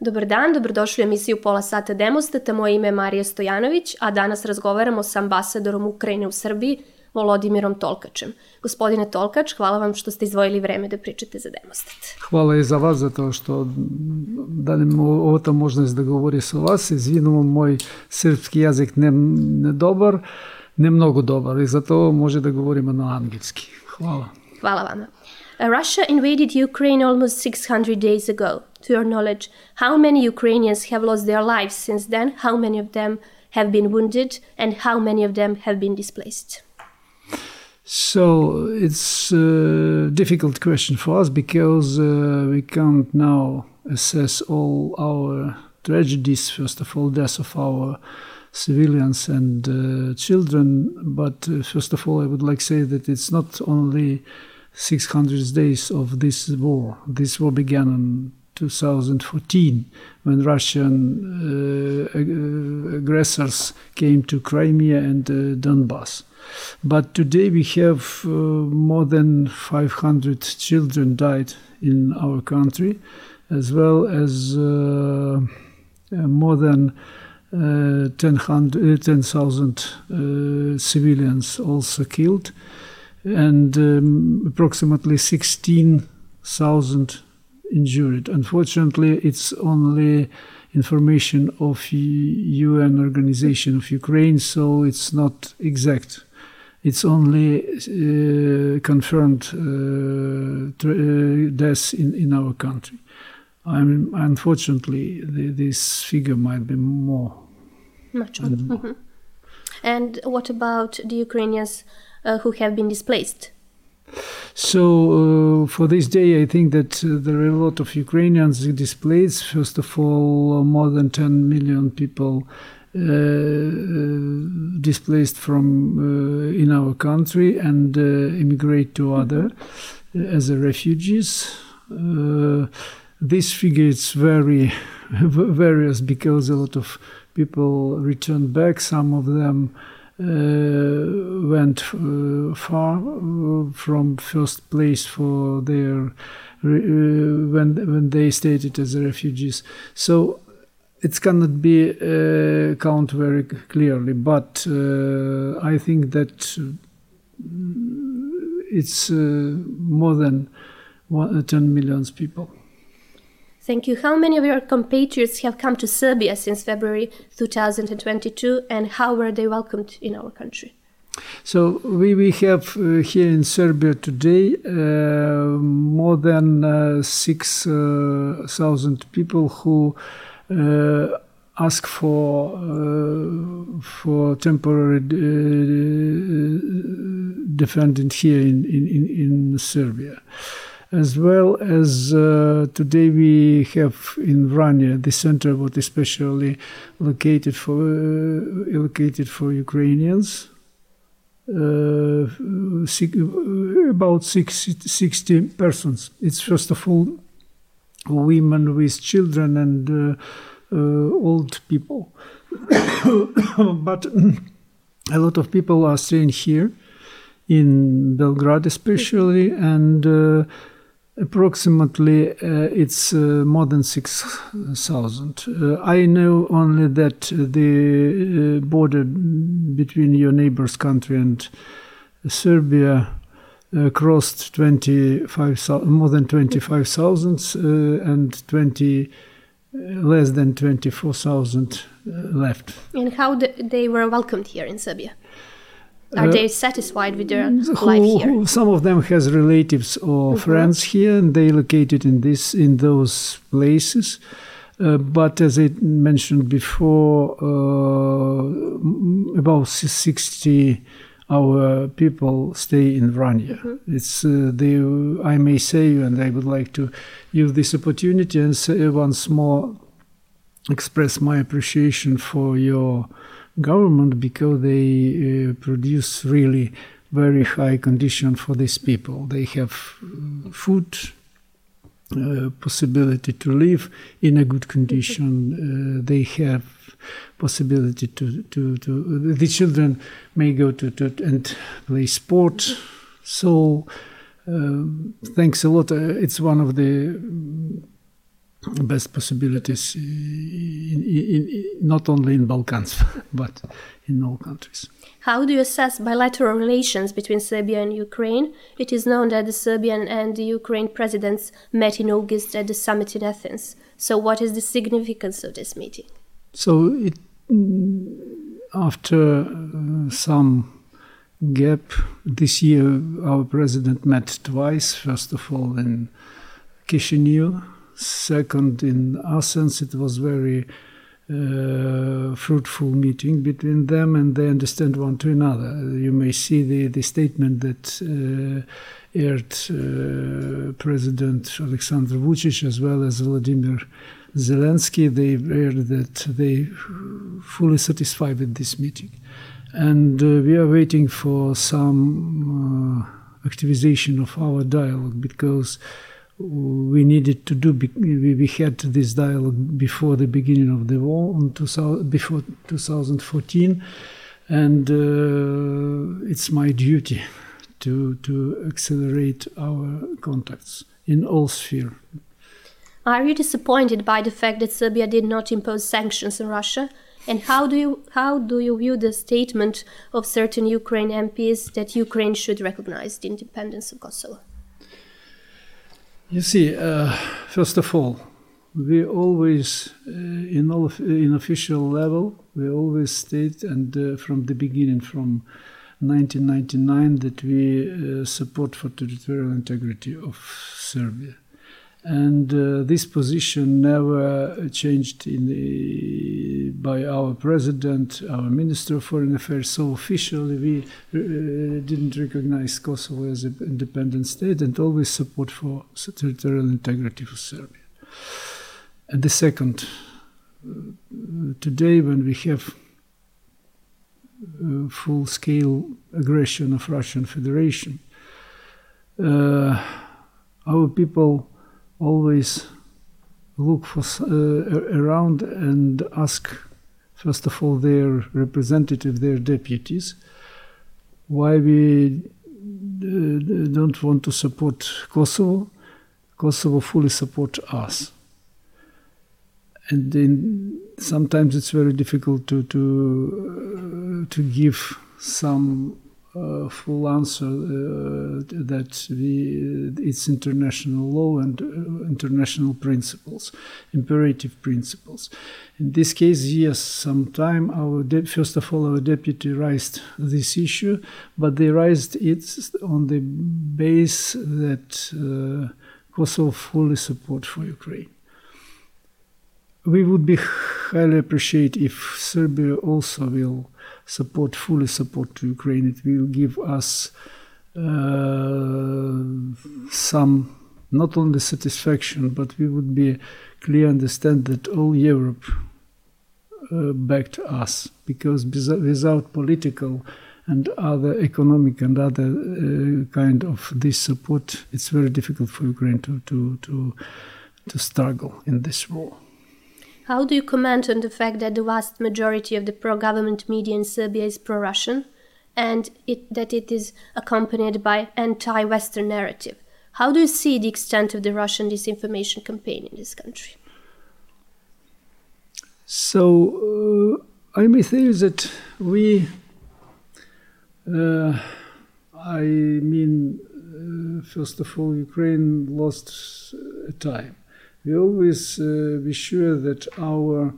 Dobar dan, dobrodošli u emisiju Pola sata Demostata. Moje ime je Marija Stojanović, a danas razgovaramo sa ambasadorom Ukrajine u Srbiji, Volodimirom Tolkačem. Gospodine Tolkač, hvala vam što ste izdvojili vreme da pričate za Demostat. Hvala i za vas, zato što dajem ovo možnost da govori sa vas. Izvinimo, moj srpski jezik ne, ne dobar, ne mnogo dobar i zato može da govorimo na angelski. Hvala. Hvala vama. Russia invaded Ukraine almost 600 days ago. To your knowledge, how many Ukrainians have lost their lives since then? How many of them have been wounded? And how many of them have been displaced? So it's a difficult question for us because uh, we can't now assess all our tragedies. First of all, deaths of our civilians and uh, children. But uh, first of all, I would like to say that it's not only 600 days of this war. This war began in 2014 when Russian uh, aggressors came to Crimea and uh, Donbass. But today we have uh, more than 500 children died in our country, as well as uh, uh, more than uh, 10,000 10, civilians also killed and um, approximately 16,000 injured. Unfortunately, it's only information of UN organization of Ukraine, so it's not exact. It's only uh, confirmed uh, uh, deaths in, in our country. I'm, unfortunately, the, this figure might be more. Much more. Mm-hmm. And what about the Ukrainians uh, who have been displaced. So, uh, for this day, I think that uh, there are a lot of Ukrainians displaced. First of all, more than 10 million people uh, displaced from uh, in our country and uh, immigrate to other as refugees. this figure is very various because a lot of people return back. Some of them uh, went uh, far uh, from first place for their when when they stated as refugees. So it cannot be uh, count very clearly, but uh, I think that it's uh, more than one, 10 million people. Thank you. How many of your compatriots have come to Serbia since February 2022 and how were they welcomed in our country? So we, we have uh, here in Serbia today uh, more than uh, 6,000 uh, people who uh, ask for uh, for temporary defendant here in, in, in Serbia as well as uh, today we have in Vranja the center what especially located for uh, located for Ukrainians. Uh, six, about 60, 60 persons. It's first of all women with children and uh, uh, old people, but a lot of people are staying here in Belgrade, especially, and uh, Approximately, uh, it's uh, more than 6,000. Uh, I know only that the border between your neighbor's country and Serbia crossed 25, more than 25,000 uh, and 20 less than 24,000 left. And how they were welcomed here in Serbia? Are uh, they satisfied with their who, life here? Some of them has relatives or mm-hmm. friends here, and they located in this in those places. Uh, but as I mentioned before, uh, about 60 our people stay in Vranja. Mm-hmm. It's uh, the I may say, and I would like to use this opportunity and say once more express my appreciation for your government because they uh, produce really very high condition for these people. They have uh, food, uh, possibility to live in a good condition. Uh, they have possibility to, to, to the children may go to, to and play sport. So uh, thanks a lot. Uh, it's one of the best possibilities in, in, in, not only in Balkans but in all countries. How do you assess bilateral relations between Serbia and Ukraine? It is known that the Serbian and the Ukraine presidents met in August at the summit in Athens. So, what is the significance of this meeting? So, it, after uh, some gap this year, our president met twice. First of all, in Chisinau second in Athens. It was very uh, fruitful meeting between them, and they understand one to another. You may see the, the statement that uh, aired uh, President Alexander Vucic as well as Vladimir Zelensky. They aired that they fully satisfied with this meeting, and uh, we are waiting for some uh, activization of our dialogue because we needed to do. We had this dialogue before the beginning of the war, on 2000, before 2014, and uh, it's my duty to to accelerate our contacts in all spheres. Are you disappointed by the fact that Serbia did not impose sanctions on Russia? And how do you how do you view the statement of certain Ukraine MPs that Ukraine should recognize the independence of Kosovo? You see, uh, first of all, we always, uh, in all in official level, we always state, and uh, from the beginning, from 1999, that we uh, support for territorial integrity of Serbia and uh, this position never changed the, by our president, our minister of foreign affairs. So officially, we uh, didn't recognize Kosovo as an independent state and always support for territorial integrity of Serbia. And the second, uh, today when we have uh, full-scale aggression of Russian Federation, uh, our people always look for uh, around and ask first of all their representative their deputies why we uh, don't want to support Kosovo. Kosovo fully support us. And then sometimes it's very difficult to to uh, to give some uh, full answer uh, that we, it's international law and uh, international principles, imperative principles. In this case, yes, sometime our first of all our deputy raised this issue, but they raised it on the base that uh, Kosovo fully support for Ukraine. We would be highly appreciate if Serbia also will support, fully support to Ukraine. It will give us uh, some not only satisfaction, but we would be clear understand that all Europe uh, backed us because without political and other economic and other uh, kind of this support, it's very difficult for Ukraine to to to to struggle in this war. How do you comment on the fact that the vast majority of the pro government media in Serbia is pro Russian and it, that it is accompanied by anti Western narrative? How do you see the extent of the Russian disinformation campaign in this country? So, uh, I may say that we, uh, I mean, uh, first of all, Ukraine lost time we always uh, be sure that our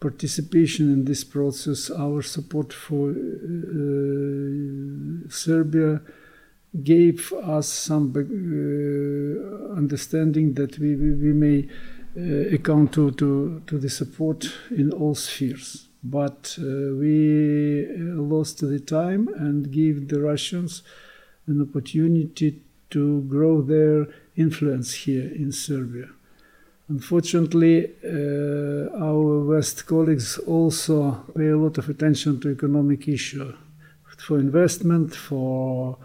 participation in this process, our support for uh, Serbia, gave us some uh, understanding that we, we, we may uh, account to, to, to the support in all spheres. But uh, we lost the time and gave the Russians an opportunity to grow their influence here in Serbia. Unfortunately, uh, our West colleagues also pay a lot of attention to economic issue, for investment, for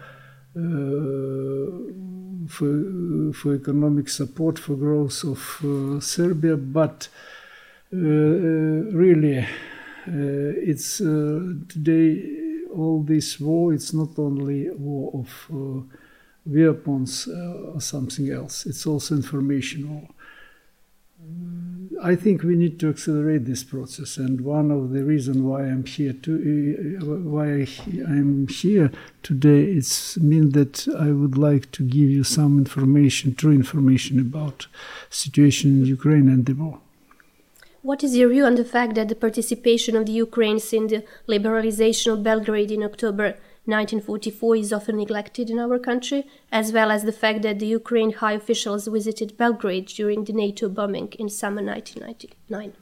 uh, for, for economic support for growth of uh, Serbia, but uh, uh, really, uh, it's today all this war. It's not only war of weapons or something else. It's also information war I think we need to accelerate this process, and one of the reasons why I'm here to uh, why I'm here today is mean that I would like to give you some information, true information about situation in Ukraine and the war. What is your view on the fact that the participation of the Ukrainians in the liberalization of Belgrade in October 1944 is often neglected in our country, as well as the fact that the Ukraine high officials visited Belgrade during the NATO bombing in summer 1999.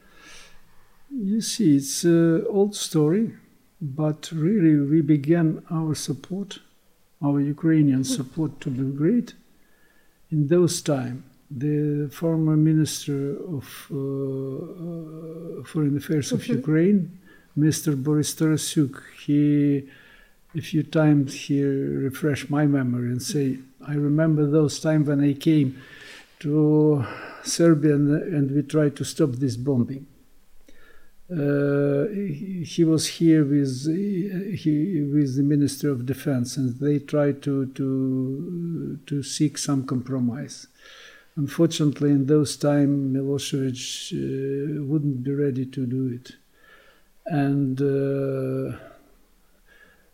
You see, it's an old story, but really we began our support, our Ukrainian support to Belgrade in those times. The former Minister of uh, uh Foreign Affairs of mm-hmm. Ukraine, Mr. Boris Tarasyuk, he a few times he refresh my memory and say, I remember those times when I came to Serbia and, and we tried to stop this bombing. Uh, he, he, was here with he, with the Minister of Defense, and they tried to to to seek some compromise. Unfortunately, in those times, Milosevic uh, wouldn't be ready to do it, and. Uh,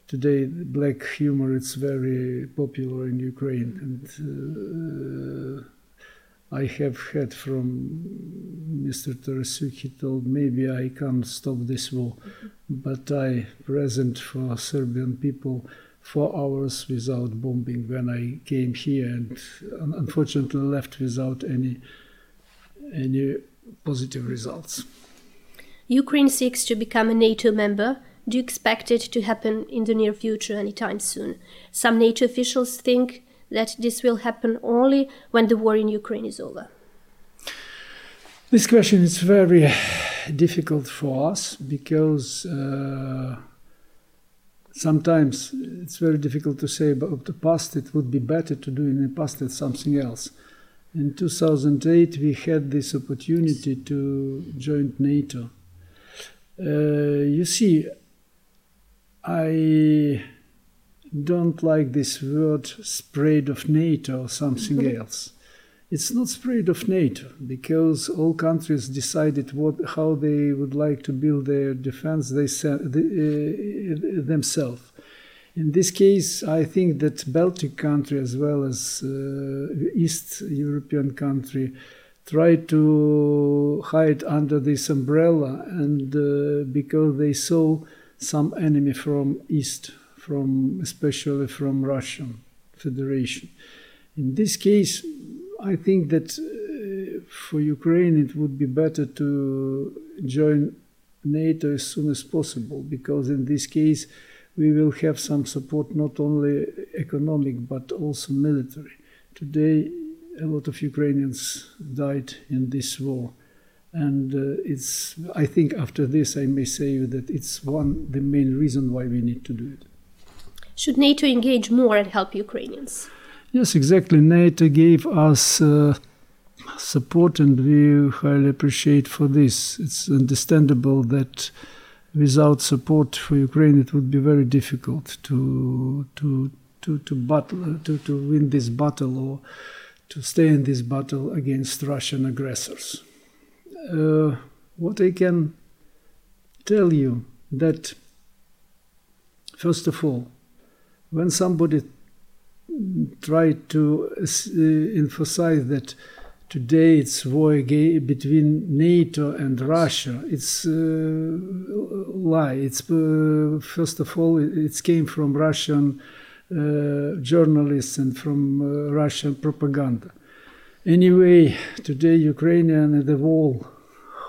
today black humor is very popular in Ukraine, and uh, I have heard from Mr. Tarasyuk. He told maybe I can't stop this war, but I present for Serbian people four hours without bombing when I came here, and unfortunately left without any any positive results. Ukraine seeks to become a NATO member do you expect it to happen in the near future anytime soon? Some NATO officials think that this will happen only when the war in Ukraine is over. This question is very difficult for us because uh, sometimes it's very difficult to say about the past. It would be better to do in the past than something else. In 2008, we had this opportunity to join NATO. Uh, you see, I don't like this word spread of NATO or something mm-hmm. else. It's not spread of NATO because all countries decided what how they would like to build their defense they, uh, themselves. In this case, I think that Baltic country as well as uh, East European country try to hide under this umbrella, and uh, because they saw some enemy from east, from especially from Russian Federation. In this case, I think that uh, for Ukraine it would be better to join NATO as soon as possible because in this case we will have some support not only economic but also military. Today, a lot of Ukrainians died in this war and uh, it's i think after this i may say that it's one the main reason why we need to do it. Should nato engage more and help ukrainians? Yes exactly. Nato gave us uh, support and we highly appreciate for this. It's understandable that without support for ukraine it would be very difficult to to to to battle to, to win this battle or to stay in this battle against russian aggressors uh, what I can tell you that first of all, when somebody tried to uh, emphasize that today it's war between NATO and Russia, it's uh, lie. It's uh, first of all it came from Russian uh, journalists and from uh, Russian propaganda. Anyway, today Ukrainian at the wall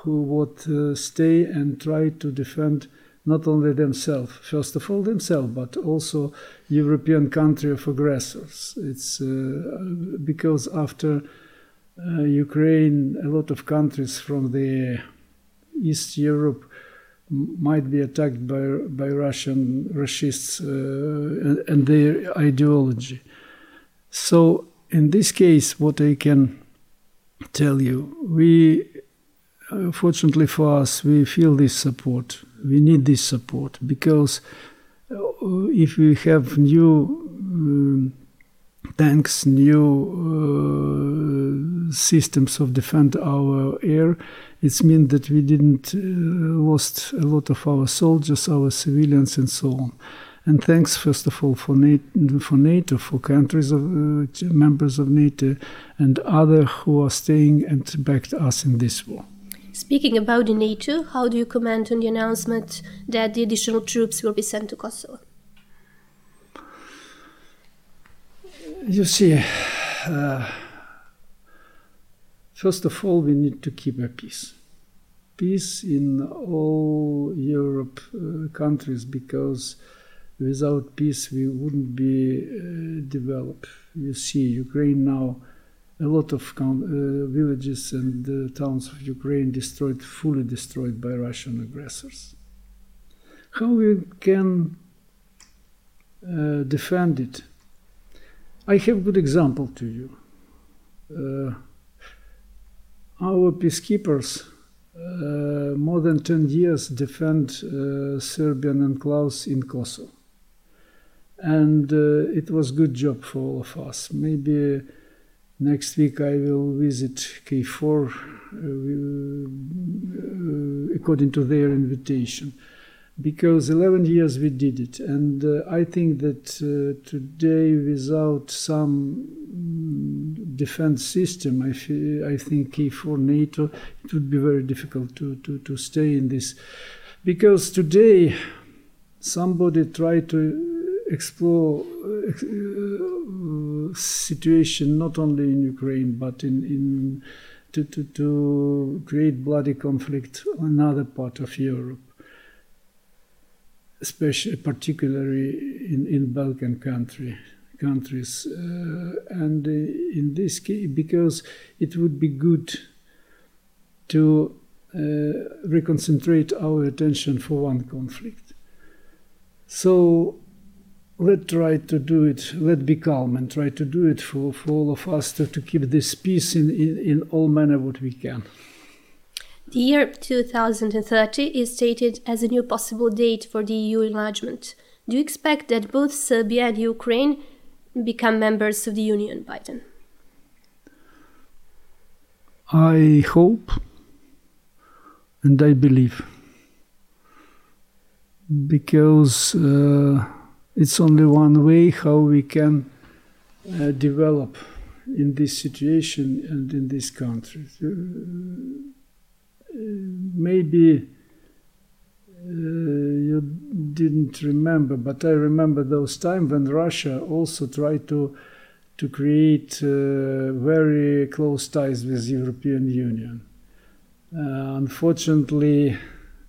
who would uh, stay and try to defend not only themselves, first of all themselves, but also European country of aggressors. It's uh, because after uh, Ukraine, a lot of countries from the East Europe might be attacked by by Russian Russists uh, and, and their ideology. So in this case, what I can tell you, we uh, fortunately for us, we feel this support. We need this support because uh, if we have new um, tanks, new systems of defend our air, it's mean that we didn't uh, lost a lot of our soldiers, our civilians, and so on. And thanks, first of all, for NATO, for, NATO, for countries of uh, members of NATO, and other who are staying and backed us in this war. Speaking about the NATO, how do you comment on the announcement that the additional troops will be sent to Kosovo? You see, uh, first of all, we need to keep a peace. Peace in all Europe uh, countries because without peace we wouldn't be uh, developed. You see, Ukraine now, a lot of uh, villages and uh, towns of Ukraine destroyed, fully destroyed by Russian aggressors. How we can uh, defend it? I have a good example to you. Uh, our peacekeepers uh, more than 10 years defend uh, Serbian enclaves in Kosovo. And uh, it was good job for all of us. Maybe next week I will visit KFOR uh, according to their invitation. Because 11 years we did it. And uh, i think that uh, today without some mm, defense system I, I think for nato it would be very difficult to, to, to stay in this. Because today somebody tried to explore uh, situation not only in ukraine but in, in to, to, to create bloody conflict in other part of europe especially particularly in, in Balkan country countries uh, and uh, in this case because it would be good to uh, reconcentrate our attention for one conflict. So let's try to do it let's be calm and try to do it for, for all of us to, to keep this peace in, in, in all manner what we can the year 2030 is stated as a new possible date for the EU enlargement. Do you expect that both Serbia and Ukraine become members of the Union by then? I hope and I believe because uh, it's only one way how we can uh, develop in this situation and in this country. Uh, maybe uh, you didn't remember, but I remember those times when Russia also tried to to create uh, very close ties with European Union. Uh, unfortunately,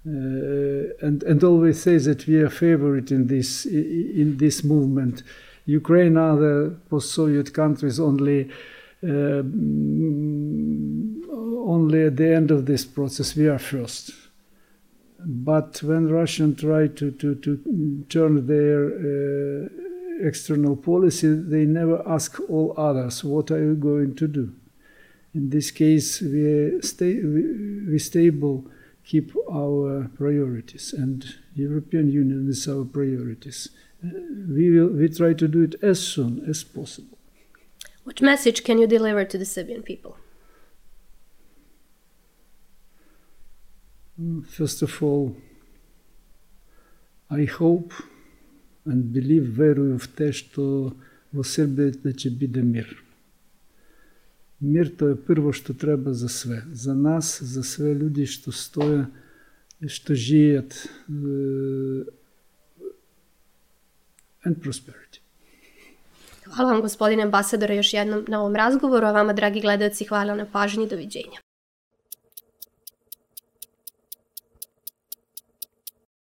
and and always say that we are favorite in this in this movement. Ukraine, other post-Soviet countries only. Uh, only at the end of this process we are first. But when Russians try to, to, to turn their uh, external policy, they never ask all others, what are you going to do? In this case, we, stay, we, we stable keep our priorities, and European Union is our priorities. Uh, we will we try to do it as soon as possible. What message can you deliver to the Serbian people? First of all, I hope and believe верую в те, що в Сербії će буде мир. Мир то je prvo što treba za sve. Za nas, za sve ljudi što stoje, što žijet and prosperity. Hvala vam gospodine ambasadore još jednom na ovom razgovoru, a vama dragi gledalci hvala na pažnji, doviđenja.